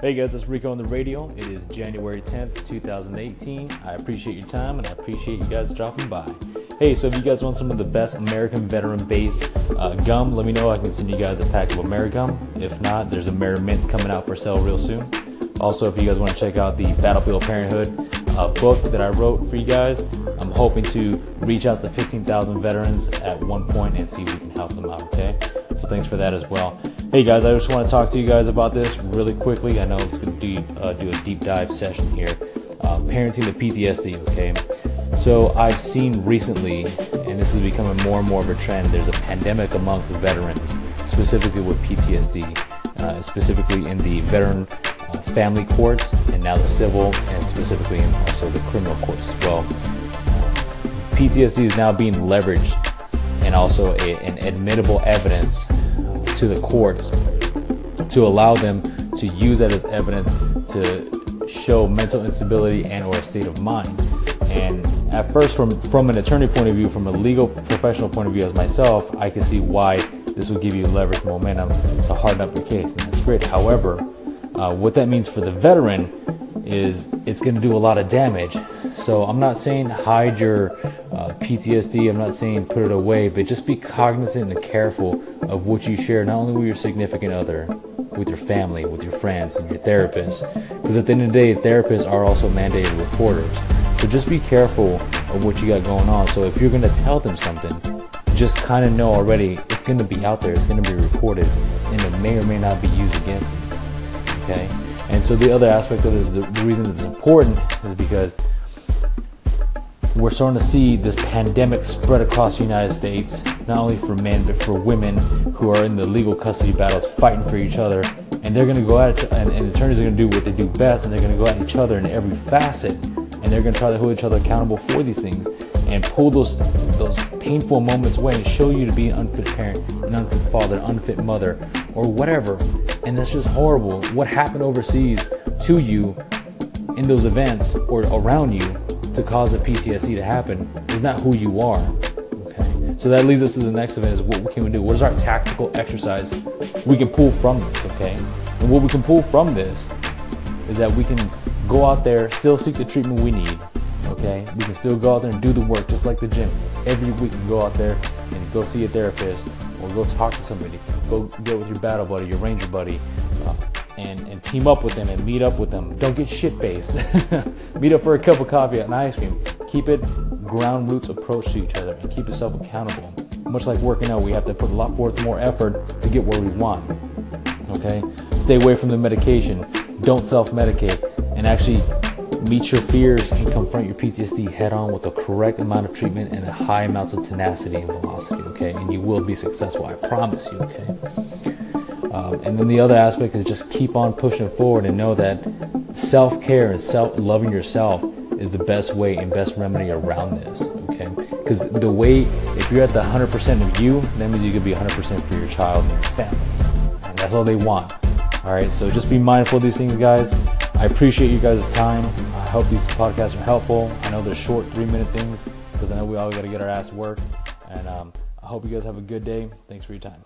Hey guys, it's Rico on the radio. It is January 10th, 2018. I appreciate your time and I appreciate you guys dropping by. Hey, so if you guys want some of the best American veteran base uh, gum, let me know. I can send you guys a pack of AmeriGum. If not, there's AmeriMints coming out for sale real soon. Also, if you guys want to check out the Battlefield Parenthood uh, book that I wrote for you guys, I'm hoping to reach out to 15,000 veterans at one point and see if we can help them out, okay? So thanks for that as well. Hey guys, I just want to talk to you guys about this really quickly. I know it's going to do, uh, do a deep dive session here. Uh, parenting the PTSD, okay? So I've seen recently, and this is becoming more and more of a trend, there's a pandemic amongst veterans, specifically with PTSD, uh, specifically in the veteran uh, family courts and now the civil and specifically in also the criminal courts as well. PTSD is now being leveraged and also a, an admittable evidence to the courts to allow them to use that as evidence to show mental instability and or a state of mind. And at first, from from an attorney point of view, from a legal professional point of view, as myself, I can see why this will give you leverage momentum to harden up your case, and that's great. However, uh, what that means for the veteran is it's going to do a lot of damage. So I'm not saying hide your uh, PTSD. I'm not saying put it away, but just be cognizant and careful of what you share, not only with your significant other, with your family, with your friends, and your therapist. Because at the end of the day, therapists are also mandated reporters. So just be careful of what you got going on. So if you're going to tell them something, just kind of know already it's going to be out there, it's going to be recorded, and it may or may not be used against you. Okay? And so the other aspect of this, the reason it's important is because we're starting to see this pandemic spread across the United States, not only for men, but for women who are in the legal custody battles fighting for each other. And they're going to go at each and, and attorneys are going to do what they do best, and they're going to go at each other in every facet, and they're going to try to hold each other accountable for these things and pull those those painful moments away and show you to be an unfit parent, an unfit father, unfit mother, or whatever. And that's just horrible. What happened overseas to you in those events or around you to cause a PTSD to happen is not who you are. Okay. So that leads us to the next event is what can we do? What is our tactical exercise we can pull from this, okay? And what we can pull from this is that we can go out there, still seek the treatment we need. Okay, we can still go out there and do the work just like the gym. Every week, you go out there and go see a therapist or go talk to somebody. Go get with your battle buddy, your ranger buddy, uh, and, and team up with them and meet up with them. Don't get shit faced. meet up for a cup of coffee and ice cream. Keep it ground roots approach to each other and keep yourself accountable. Much like working out, we have to put a lot forth more effort to get where we want. Okay? Stay away from the medication. Don't self medicate and actually meet your fears and confront your PTSD head on with the correct amount of treatment and high amounts of tenacity and velocity, okay? And you will be successful, I promise you, okay? Um, and then the other aspect is just keep on pushing forward and know that self care and self loving yourself is the best way and best remedy around this, okay? Because the way, if you're at the 100% of you, that means you could be 100% for your child and your family. And that's all they want. All right, so just be mindful of these things, guys. I appreciate you guys' time. I hope these podcasts are helpful. I know they're short, three minute things because I know we all got to get our ass to work. And um, I hope you guys have a good day. Thanks for your time.